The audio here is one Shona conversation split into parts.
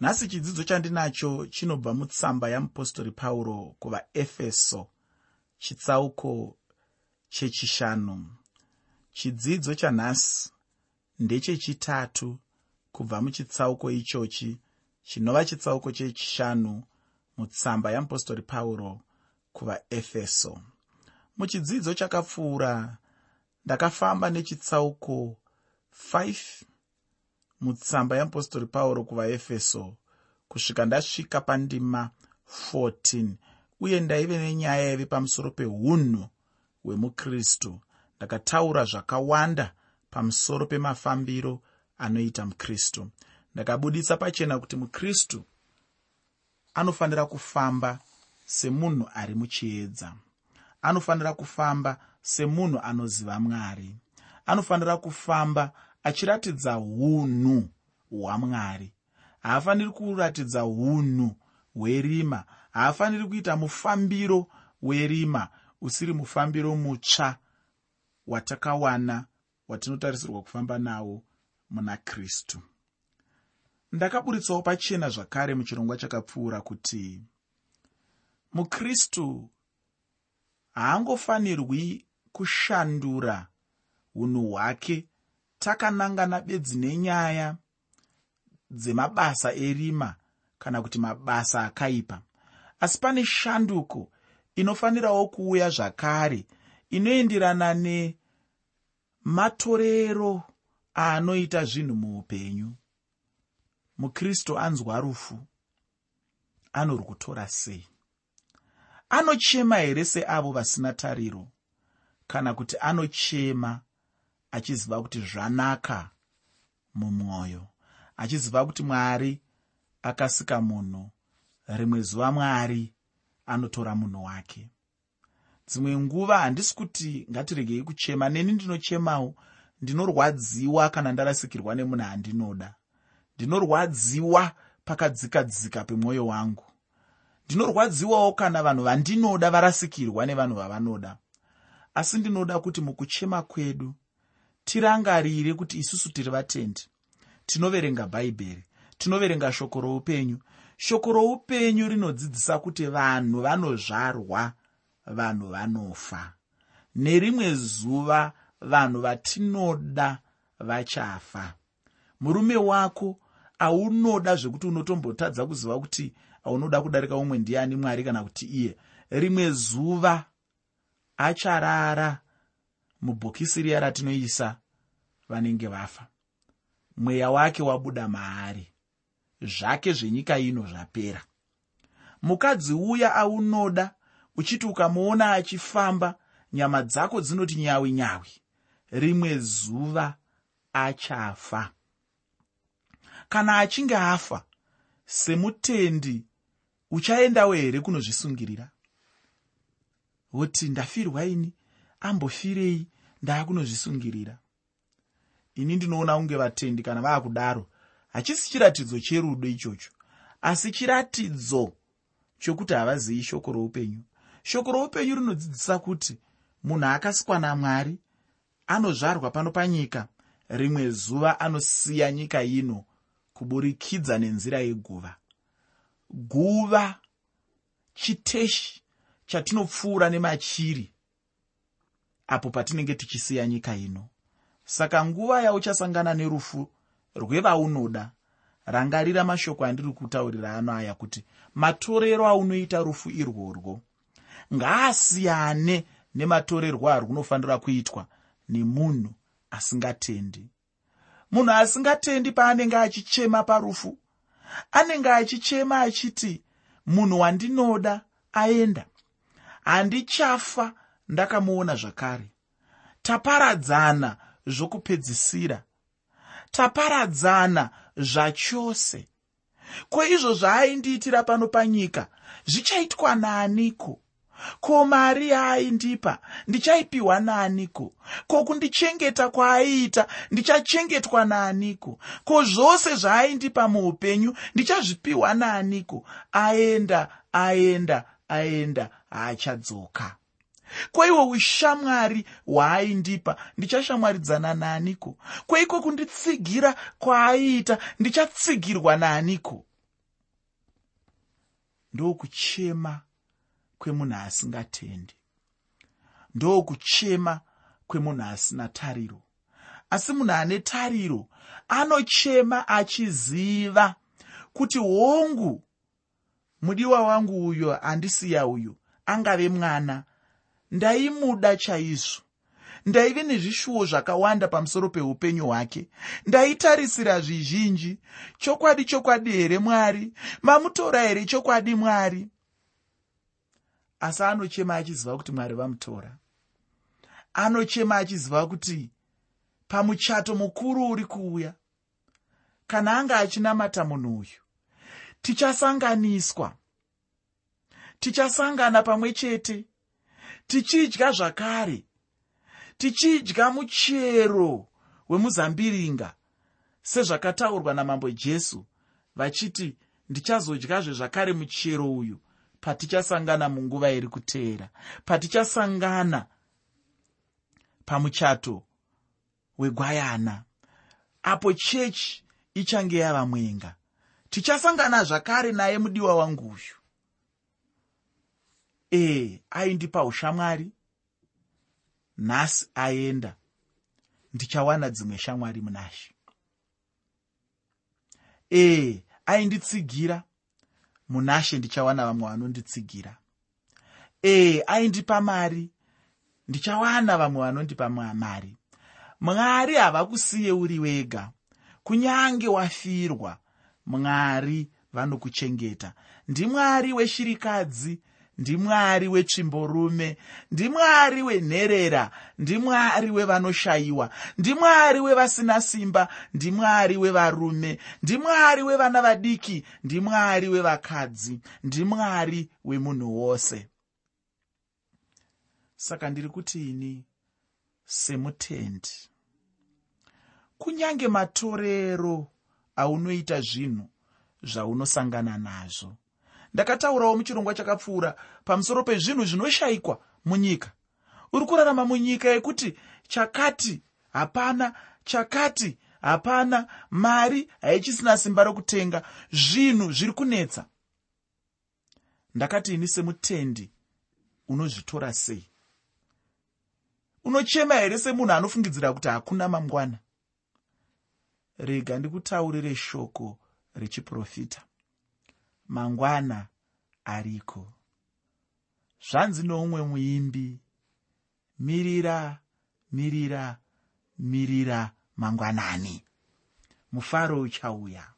nhasi chidzidzo chandinacho chinobva mutsamba yamupostori pauro kuvaefeso chitsauko chechishanu. Chidzidzo chanhasi ndechechitatu kubva muchitsauko ichochi chinova chitsauko chechishanu mutsamba yamupostori pauro kuvaefeso. Muchidzidzo chakapfuura ndakafamba nechitsauko 5 mutsamba yamupostori pauro kuvaefeso kusvika ndasvika pandima 14 uye ndaive nenyaya yaive pamusoro peunhu hwemukristu. Ndakataura zvakawanda pamusoro pemafambiro anoita mukristu. Ndakabudisa pachena kuti mukristu anofanira kufamba semunhu ari muchiedza. Anofanira kufamba semunhu anoziva mwari. Anofanira kufamba achiratidza unhu hwamwari. Haafaniri kuratidza unhu hwerima. Haafaniri kuita mufambiro werima usiri mufambiro mutsva watakawana watinotarisirwa kufamba nawo muna kristu. Ndakaburitsawo pachena zvakare muchirongwa chakapfuura kuti mukristu haangofanirwi kushandura unhu hwake takanangana bedzi nenyaya dzemabasa erima kana kuti mabasa akaipa. Asi pane shanduko inofanirawo kuuya zvakare inoenderana nematorero aanoita zvinhu muupenyu. Mukristu anzwa rufu anorwutora sei? Anochema here seavo vasina tariro? Kana kuti anochema achiziva kuti zvanaka mumwoyo achiziva kuti mwari akasika munhu. Rimwe zuva mwari anotora munhu wake. Dzimwe nguva handisi kuti ngatiregei kuchema neni ndinochemawo ndinorwadziwa kana ndarasikirwa nemunhu handinoda ndinorwadziwa pakadzika dzika pemwoyo wangu. Ndinorwadziwawo kana vanhu vandinoda varasikirwa nevanhu vavanoda. Asi ndinoda kuti mukuchema kwedu tirangarire kuti isusu tiri vatendi. Tinoverenga bhaibheri tinoverenga shoko roupenyu. Shoko roupenyu rinodzidzisa kuti vanhu vanozvarwa vanhu vanofa. Nerimwe zuva vanhu vatinoda vachafa. Murume wako aunoda zvekuti unotombotadza kuziva kuti aunoda kudarika umwe ndiani mwari kana kuti iye. Rimwe zuva acharara mubhokisi riya ratinoisa vanenge vafa. Mweya wake wabuda maari. Zvake zvenyika ino zvapera. Mukadzi uya aunoda uchiti ukamuona achifamba nyama dzako dzinoti nyawi nyawi rimwe zuva achafa. Kana achinge afa semutendi uchaendawo here kunozvisungirira? Woti ndafirwa ini? Ambofirei ndaakunozvisungirira ini ndinoona kunge vatendi kana vaakudaro hachisi chiratidzo cherudo ichocho asi chiratidzo chokuti havazivi shoko roupenyu. Shoko roupenyu rinodzidzisa kuti munhu akasikwa namwari anozvarwa pano panyika rimwe zuva anosiya nyika ino kuburikidza nenzira yeguva. Guva chiteshi chatinopfuura nemachiri apo patinenge tichisiya nyika ino. Saka nguva yauchasangana nerufu rwevaunoda rangarira mashoko andiri kutaurira ano aya kuti matorero aunoita rufu irworwo ngaasiyane nematorerwo arwunofanira kuitwa nemunhu asingatendi. Munhu asingatendi paanenge achichema parufu anenge achichema achiti munhu wandinoda aenda. Handichafa ndakamuona zvakare. Taparadzana zvokupedzisira. Taparadzana zvachose. Ko izvo zvaaindiitira pano panyika zvichaitwa naaniko? Ko mari yaaindipa ndichaipiwa naaniko? Ko kundichengeta kwaaiita ndichachengetwa naaniko? Ko zvose zvaaindipa muupenyu ndichazvipiwa naaniko? Aenda aenda aenda haachadzoka kwaiwo ushamwari hwaaindipa. Ndichashamwaridzana naaniko? Kweiko kunditsigira kwaaiita? Ndichatsigirwa naaniko? Ndokuchema kwemunhu asingatendi. Ndokuchema kwemunhu asina tariro. Asi munhu ane tariro anochema achiziva kuti hongu mudiwa wangu uyo andisiya uyu angave mwana ndaimuda chaizvo. Ndaive nezvishuwo zvakawanda pamusoro peupenyu hwake. Ndaitarisira zvizhinji. Chokwadi chokwadi here mwari? Mamutora here chokwadi mwari? Asi anochema achiziva kuti mwari vamutora. Anochema achiziva kuti pamuchato mukuru uri kuuya. Kana anga achinamata munhu uyu tichasanganiswa. Tichasangana pamwe chete tichidya zvakare. Tichidya muchero wemuzambiringa sezvakataurwa namambo jesu vachiti ndichazodyazve zvakare muchero uyu patichasangana munguva iri kuteera patichasangana pamuchato wegwayana apo chechi ichange yava mwenga. Tichasangana zvakare naye mudiwa wangu uyu ee aindipa ushamwari. Nhasi aenda. Ndichawana dzimwe shamwari munashe. Ee ainditsigira munashe ndichawana vamwe vanonditsigira ee aindipa mari. Ndichawana vamwe vanondipa mari. Mwari havakusiye uri wega. Kunyange wafirwa mwari vanokuchengeta. Ndimwari weshirikadzi ndimwari wetsvimborume. Ndimwari wenherera. Ndimwari wevanoshayiwa. Ndimwari wevasina simba. Ndimwari wevarume. Ndimwari wevana vadiki. Ndimwari wevakadzi. Ndimwari wemunhu wose. Saka ndiri kuti ini semutendi. Kunyange matorero aunoita zvinhu zvaunosangana nazvo ndakataurawo muchirongwa chakapfuura pamusoro pezvinhu zvinoshayikwa munyika. Uri kurarama munyika yekuti chakati hapana chakati hapana mari haichisina simba rokutenga zvinhu zviri kunetsa. Ndakati ini semutendi unozvitora sei? Unochema here semunhu anofungidzira kuti hakuna mangwana? Rega ndikutaurire shoko rechiprofita mangwana ariko. Zvanzi noumwe muimbi mirira mirira mirira mangwanani. Mufaro uchauya.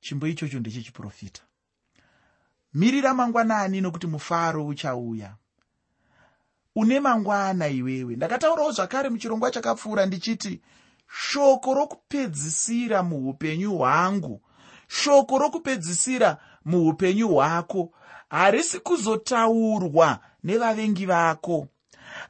Chimbo ichocho ndechechiprofita mirira mangwanani nokuti mufaro uchauya. Une mangwana iwewe. Ndakataurawo zvakare muchirongwa chakapfuura ndichiti shoko rokupedzisira muupenyu hwangu shoko rokupedzisira muupenyu hwako. Harisi kuzotaurwa nevavengi vako.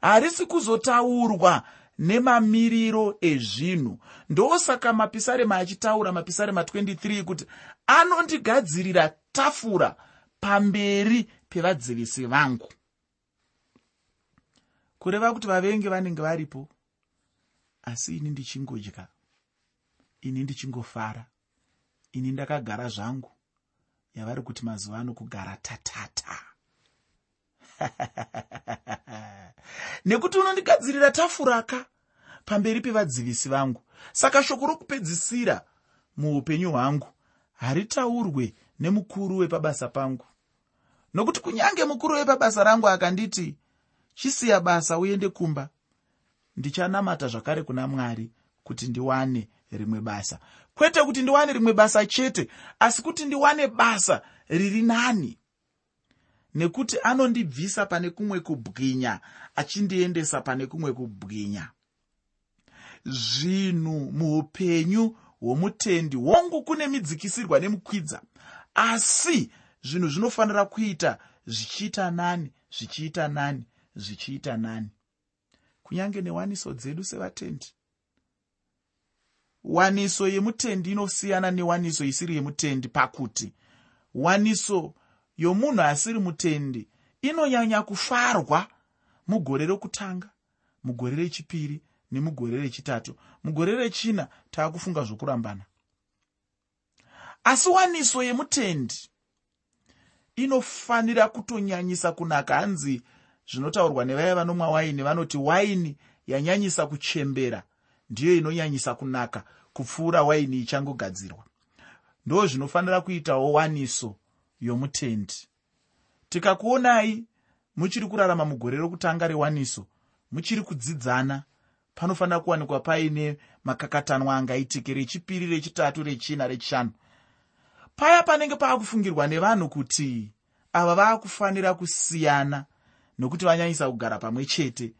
Harisi kuzotaurwa nemamiriro ezvinhu. Ndosaka mapisarema achitaura mapisarema 23 kuti anondigadzirira tafura pamberi pevadzivisi vangu. Kureva kuti vavengi vanenge varipo asi ini ndichingodya. Ini ndichingofara ini ndakagara zvangu. Yavari kuti mazuva ano kugara tatata. Nekuti unondigadzirira tafuraka pamberi pevadzivisi vangu. Saka shoko rokupedzisira muupenyu hwangu haritaurwe nemukuru wepabasa pangu. Nokuti kunyange mukuru wepabasa rangu akanditi chisiya basa uende kumba ndichanamata zvakare kuna mwari kuti ndiwane rimwe basa kwete kuti ndiwane rimwe basa chete asi kuti ndiwane basa riri nani? Nekuti anondibvisa pane kumwe kubwinya achindiendesa pane kumwe kubwinya. Zvinhu muupenyu hwomutendi hongu kune midzikisirwa nemukwidza asi zvinhu zvinofanira kuita zvichiita nani zvichiita nani zvichiita nani. Kunyange newaniso dzedu sevatendi waniso yemutendi inosiyana newaniso isiri yemutendi pakuti waniso yomunhu asiri mutendi inonyanya kufarwa mugore rokutanga mugore rechipiri nemugore rechitatu. Mugore rechina taakufunga zvokurambana. Asi waniso yemutendi inofanira kutonyanyisa kunaka. Hanzi zvinotaurwa nevaya vanomwa waini vanoti waini yanyanyisa kuchembera ndiyo inonyanyisa kunaka kupfuura waini ichangogadzirwa. Ndo zvinofanira kuitawo waniso yomutendi. Tikakuonai muchiri kurarama mugore rokutanga rewaniso muchiri kudzidzana panofanira kuwanikwa paine makakatanwa angaitike rechipiri rechitatu rechina rechishanu. Paya panenge paakufungirwa nevanhu kuti ava vaakufanira kusiyana nokuti vanyanyisa kugara pamwe chete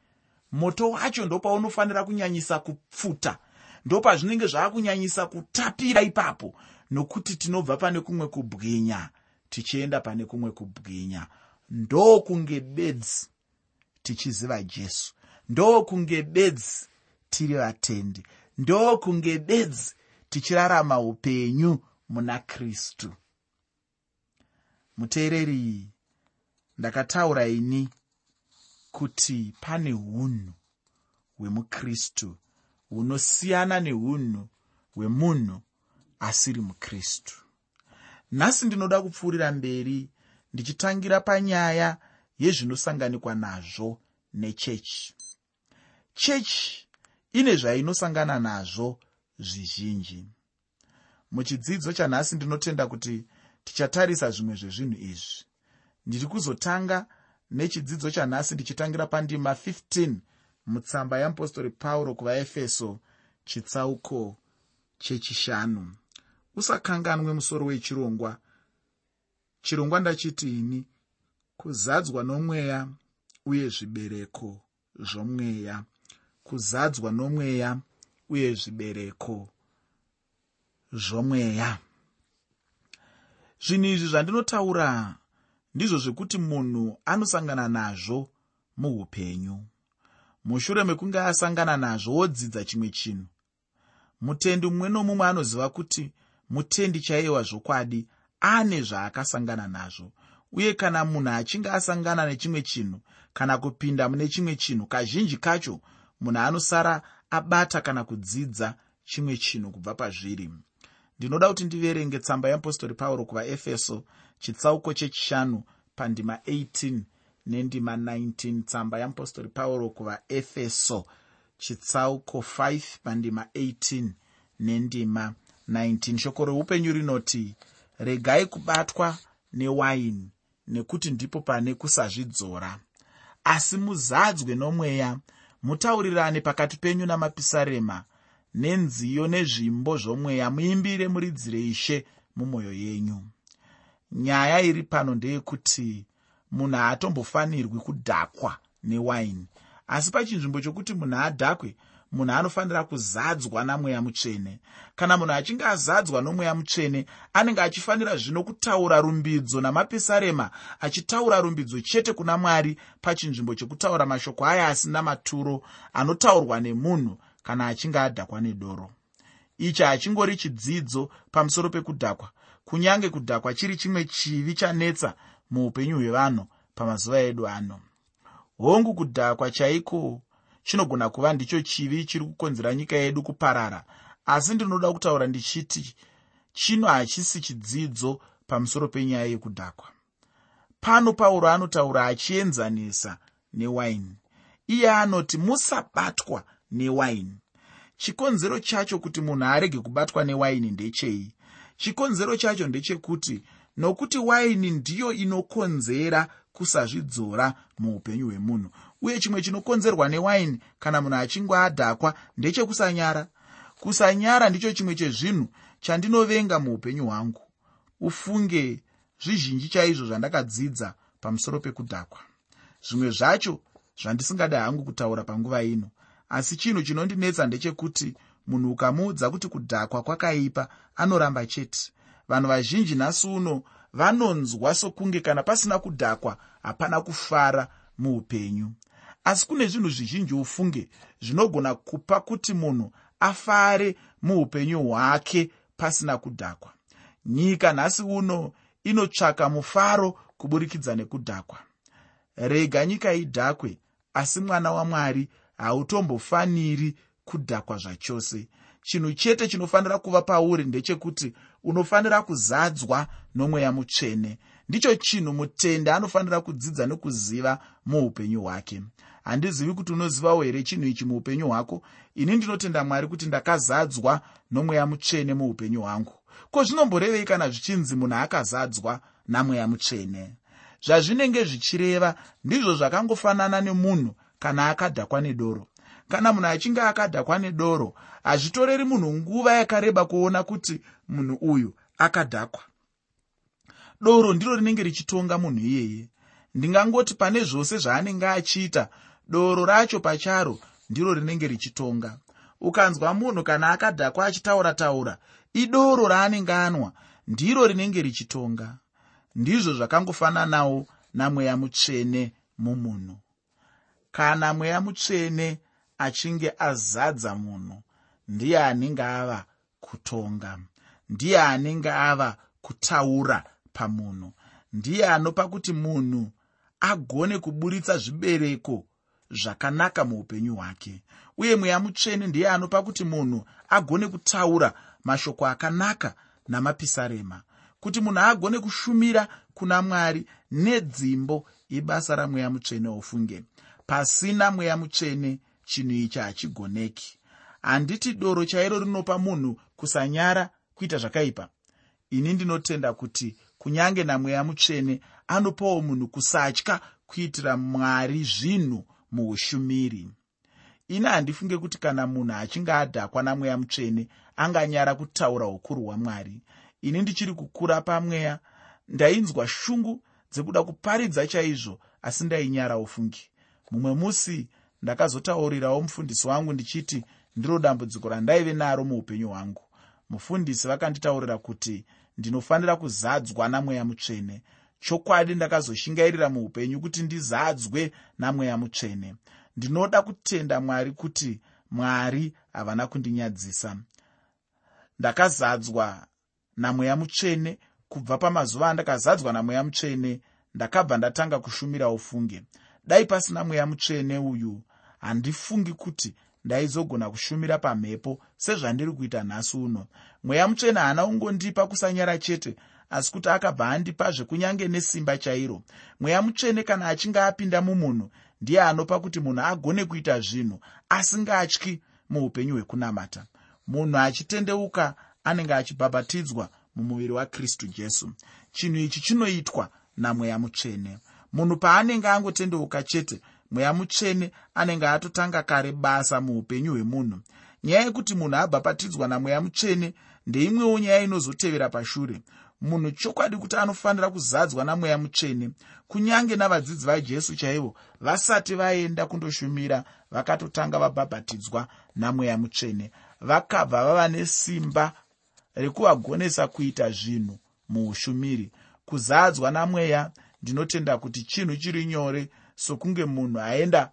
moto wacho ndopaunofanira kunyanyisa kupfuta ndopazvinenge zvaakunyanyisa kutapira ipapo nokuti tinobva pane kumwe kubwinya tichienda pane kumwe kubwinya. Ndokunge bedzi tichiziva jesu ndokunge bedzi tiri vatendi ndokunge bedzi tichirarama upenyu muna kristu. Muteereri ndakataura ini kuti pane unhu hwemukristu hunosiyana neunhu hwemunhu asiri mukristu. Nhasi ndinoda kupfuurira mberi ndichitangira panyaya yezvinosanganikwa nazvo nechechi. Chechi ine zvainosangana nazvo zvizhinji. Muchidzidzo chanhasi ndinotenda kuti tichatarisa zvimwe zvezvinhu izvi. Ndiri kuzotanga nechidzidzo chanhasi ndichitangira pandima 15 mutsamba yeapostori pauro kuvaefeso chitsauko chechishanu. Usakanganwe musoro wechirongwa. Chirongwa ndachitiini kuzadzwa nomweya uye zvibereko zvomweya. Kuzadzwa nomweya uye zvibereko zvomweya. Zvinhu izvi zvandinotaura ndizvo zvekuti munhu anosangana nazvo muupenyu. Mushure mekunge asangana nazvo wodzidza chimwe chinhu. Mutendi mumwe nomumwe anoziva kuti mutendi chaiwa zvokwadi ane zvaakasangana nazvo. Uye kana munhu achinge asangana nechimwe chinhu kana kupinda mune chimwe chinhu kazhinji kacho munhu anosara abata kana kudzidza chimwe chinhu kubva pazviri. Ndinoda kuti ndiverenge tsamba yeapostori pauro kuvaefeso chitsauko chechishanu pandima 18 nendima 19 tsamba yeapostori pauro kuvaefeso chitsauko 5 pandima 18 nendima 19 shoko reupenyu rinoti regai kubatwa newaini nekuti ndipo pane kusazvidzora. Asi muzadzwe nomweya mutaurirane pakati penyu namapisarema nenziyo nezvimbo zvomweya muimbire muridzire ishe mumwoyo yenyu nyaya iri pano ndeyekuti munhu haatombofanirwi kudhakwa newaini. Asi pachinzvimbo chokuti munhu adhakwe munhu anofanira kuzadzwa namweya mutsvene. Kana munhu achinge azadzwa nomweya mutsvene anenge achifanira zvino kutaura rumbidzo namapisarema achitaura rumbidzo chete kuna mwari pachinzvimbo chekutaura mashoko aya asina maturo anotaurwa nemunhu kana achinge adhakwa nedoro. Ichi hachingori chidzidzo pamusoro pekudhakwa kunyange kudhakwa chiri chimwe chivi chanetsa muupenyu hwevanhu pamazuva edu ano. Hongu kudhakwa chaiko? Chinogona kuva ndicho chivi chiri kukonzera nyika yedu kuparara. Asi ndinoda kutaura ndichiti chino hachisi chidzidzo pamusoro penyaya yekudhakwa. Pano pauro anotaura achienzanisa newaini. Iye anoti musabatwa newaini. Chikonzero chacho kuti munhu arege kubatwa newaini ndechei chikonzero chacho ndechekuti nokuti waini ndiyo inokonzera kusazvidzora muupenyu hwemunhu. Uye chimwe chinokonzerwa newaini kana munhu achinge adhakwa ndechekusanyara. Kusanyara ndicho chimwe chezvinhu chandinovenga muupenyu hwangu. Ufunge zvizhinji chaizvo zvandakadzidza pamusoro pekudhakwa. Zvimwe zvacho zvandisingada hangu kutaura panguva ino. Asi chinhu chinondinetsa ndechekuti munhu ukamuudza kuti kudhakwa kwakaipa anoramba chete. Vanhu vazhinji nhasi uno vanonzwa sokunge kana pasina kudhakwa hapana kufara muupenyu. Asi kune zvinhu zvizhinji ufunge zvinogona kupa kuti munhu afare muupenyu hwake pasina kudhakwa. Nyika nhasi uno inotsvaka mufaro kuburikidza nekudhakwa. Rega nyika idhakwe asi mwana wamwari hautombofaniri kudhakwa zvachose. Chinhu chete chinofanira kuva pauri ndechekuti unofanira kuzadzwa nomweya mutsvene. Ndicho chinhu mutende anofanira kudzidza nekuziva muupenyu hwake. Handizivi kuti unozivawo here chinhu ichi muupenyu hwako? Ini ndinotenda mwari kuti ndakazadzwa nomweya mutsvene muupenyu hwangu. Ko zvinomborevei kana zvichinzi munhu akazadzwa namweya mutsvene? Zvazvinenge zvichireva ndizvo zvakangofanana nemunhu kana akadhakwa nedoro kana munhu achinge akadhakwa nedoro hazvitoreri munhu nguva yakareba kuona kuti munhu uyu akadhakwa. Doro ndiro rinenge richitonga munhu iyeye. Ndingangoti pane zvose zvaanenge achiita doro racho pacharo ndiro rinenge richitonga. Ukanzwa munhu kana akadhakwa achitaura taura idoro raanenge anwa ndiro rinenge richitonga. Ndizvo zvakangofananawo namweya mutsvene mumunhu. Kana mweya mutsvene achinge azadza munhu ndiye anenge ava kutonga ndiye anenge ava kutaura pamunhu ndiye anopa kuti munhu agone kuburitsa zvibereko zvakanaka muupenyu hwake. Uye mweya mutsvene ndiye anopa kuti munhu agone kutaura mashoko akanaka namapisarema kuti munhu agone kushumira kuna mwari nedzimbo ibasa ramweya mutsvene ofunge. Pasina mweya mutsvene chinhu ichi hachigoneki. Handiti doro chairo rinopa munhu kusanyara kuita zvakaipa. Ini ndinotenda kuti kunyange namweya mutsvene anopawo munhu kusatya kuitira mwari zvinhu muushumiri. Ini handifunge kuti kana munhu achinge adhakwa namweya mutsvene anganyara kutaura ukuru hwamwari. Ini ndichiri kukura pamweya. Ndainzwa shungu dzekuda kuparidza chaizvo asi ndainyara ufungi. Mumwe musi ndakazotaurirawo mufundisi wangu ndichiti ndiro dambudziko randaive naro muupenyu hwangu. Mufundisi vakanditaurira kuti ndinofanira kuzadzwa namweya mutsvene. Chokwadi ndakazoshingairira muupenyu kuti ndizadzwe namweya mutsvene. Ndinoda kutenda mwari kuti mwari havana kundinyadzisa. Ndakazadzwa namweya mutsvene. Kubva pamazuva andakazadzwa namweya mutsvene ndakabva ndatanga kushumira ufunge. Dai pasina mweya mutsvene uyu handifungi kuti ndaizogona kushumira pamhepo sezvandiri kuita nhasi uno. Mweya mutsvene haana kungondipa kusanyara chete asi kuti akabva andipazve kunyange nesimba chairo. Mweya mutsvene kana achinge apinda mumunhu ndiye anopa kuti munhu agone kuita zvinhu asingatyi muupenyu hwekunamata. Munhu achitendeuka anenge achibhabhatidzwa mumuviri wakristu jesu. Chinhu ichi chinoitwa namweya mutsvene. Munhu paanenge angotendeuka chete mweya mutsvene anenge atotanga kare basa muupenyu hwemunhu. Nyaya yekuti munhu abhabhatidzwa namweya mutsvene ndeimwewo nyaya inozotevera pashure? Munhu chokwadi kuti anofanira kuzadzwa namweya mutsvene kunyange navadzidzi vajesu chaivo vasati vaenda kundoshumira vakatotanga vabhabhatidzwa namweya mutsvene. Vakabva vava nesimba rekuvagonesa kuita zvinhu muushumiri. Kuzadzwa namweya ndinotenda kuti chinhu chiri nyore sokunge munhu aenda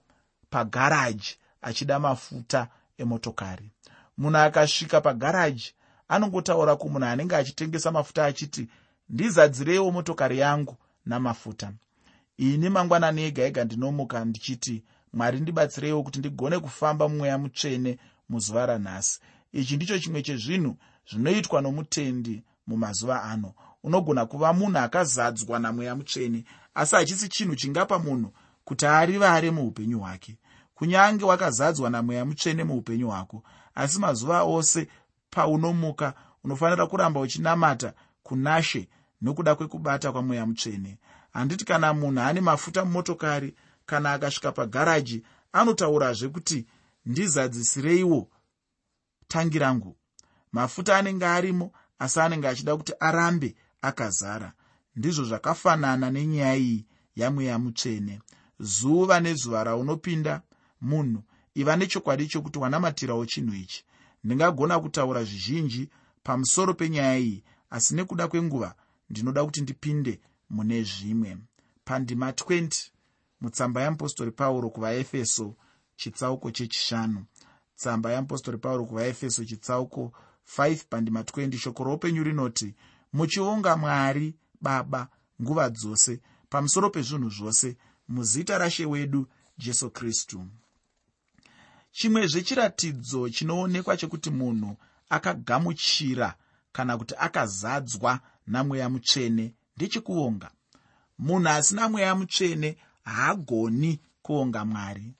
pagaraji achida mafuta emotokari. Munhu akasvika pagaraji anongotaura kumunhu anenge achitengesa mafuta achiti ndizadzireiwo motokari yangu namafuta. Ini mangwanani ega ega ndinomuka ndichiti mwari ndibatsireiwo kuti ndigone kufamba mumweya mutsvene muzuva ranhasi. Ichi ndicho chimwe chezvinhu zvinoitwa nomutendi mumazuva ano. Unogona kuva munhu akazadzwa namweya mutsvene asi hachisi chinhu chingapa munhu kuti arivare muupenyu hwake. Kunyange wakazadzwa namweya mutsvene muupenyu hwako asi mazuva ose paunomuka unofanira kuramba uchinamata kunashe nokuda kwekubata kwamweya mutsvene. Handiti kana munhu ane mafuta mumotokari kana akasvika pagaraji anotaurazve kuti ndizadzisireiwo tangi rangu. Mafuta anenge arimo asi anenge achida kuti arambe akazara. Ndizvo zvakafanana nenyaya iyi yamweya mutsvene zuva nezuva raunopinda munhu iva nechokwadi chokuti wanamatirawo chinhu ichi. Ndingagona kutaura zvizhinji pamusoro penyaya iyi asi nekuda kwenguva ndinoda kuti ndipinde mune zvimwe. Pandima 20 mutsamba yamupostori pauro kuvaefeso chitsauko chechishanu. Tsamba yamupostori pauro kuvaefeso chitsauko 5 pandima 20 shoko roupenyu rinoti muchionga mwari baba nguva dzose pamusoro pezvinhu zvose muzita rashe wedu jesu kristu. Chimwe zvechiratidzo chinoonekwa chekuti munhu akagamuchira kana kuti akazadzwa namweya mutsvene ndechikuonga munhu asina mweya mutsvene haagoni kuonga mwari.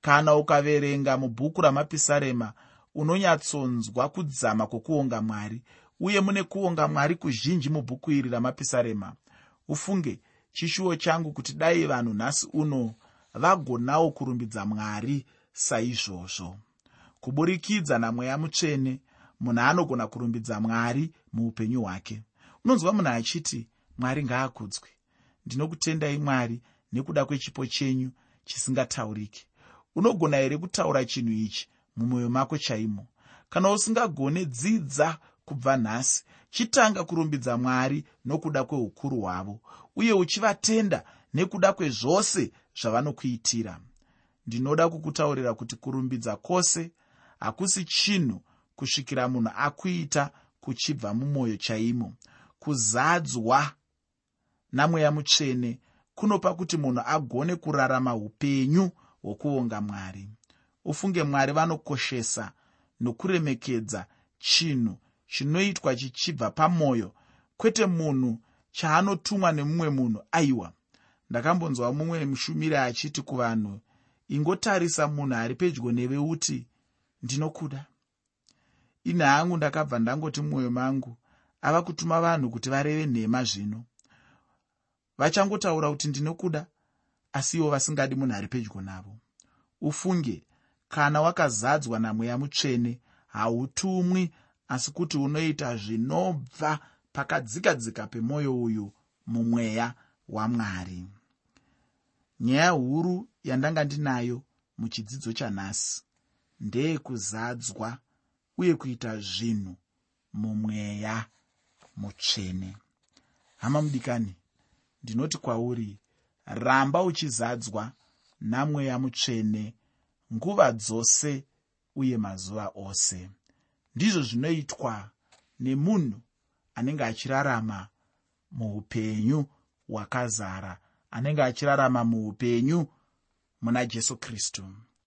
Kana ukaverenga mubhuku ramapisarema unonyatsonzwa kudzama kwokuonga mwari uye mune kuonga mwari kuzhinji mubhuku iri ramapisarema? Ufunge chishuwo changu kuti dai vanhu nhasi uno vagonawo kurumbidza mwari saizvozvo. Kuburikidza namweya mutsvene munhu anogona kurumbidza mwari muupenyu hwake. Unonzwa munhu achiti mwari ngaakudzwe ndinokutendai mwari nekuda kwechipo chenyu chisingatauriki. Unogona here kutaura chinhu ichi mumwoyo mako chaimo? Kana usingagone dzidza kubva nhasi chitanga kurumbidza mwari nokuda kweukuru hwavo uye uchivatenda nekuda kwezvose zvavanokuitira. Ndinoda kukutaurira kuti kurumbidza kwose hakusi chinhu kusvikira munhu akuita kuchibva mumwoyo chaimo. Kuzadzwa namweya mutsvene kunopa kuti munhu agone kurarama upenyu hwokuonga mwari. Ufunge mwari vanokoshesa nokuremekedza chinhu chinoitwa chichibva pamwoyo kwete munhu chaanotumwa nemumwe munhu aiwa. Ndakambonzwa mumwe mushumiri achiti kuvanhu ingotarisa munhu ari pedyo neve uti ndinokuda ine hangu ndakabva ndangoti mumwoyo mangu ava kutuma vanhu kuti vareve nhema zvino. Vachangotaura kuti ndinokuda asi ivo vasingadi munhu ari pedyo navo. Ufunge kana wakazadzwa namweya mutsvene hautumwi asi kuti unoita zvinobva pakadzikadzika pemwoyo uyu mumweya wamwari. Nyaya huru yandanga ndinayo muchidzidzo chanhasi ndeyekuzadzwa uye kuita zvinhu mumweya mutsvene. Hama mudikani ndinoti kwauri ramba uchizadzwa namweya mutsvene nguva dzose uye mazuva ose ndizvo zvinoitwa nemunhu anenge achirarama muupenyu hwakazara anenge achirarama muupenyu muna jesu kristu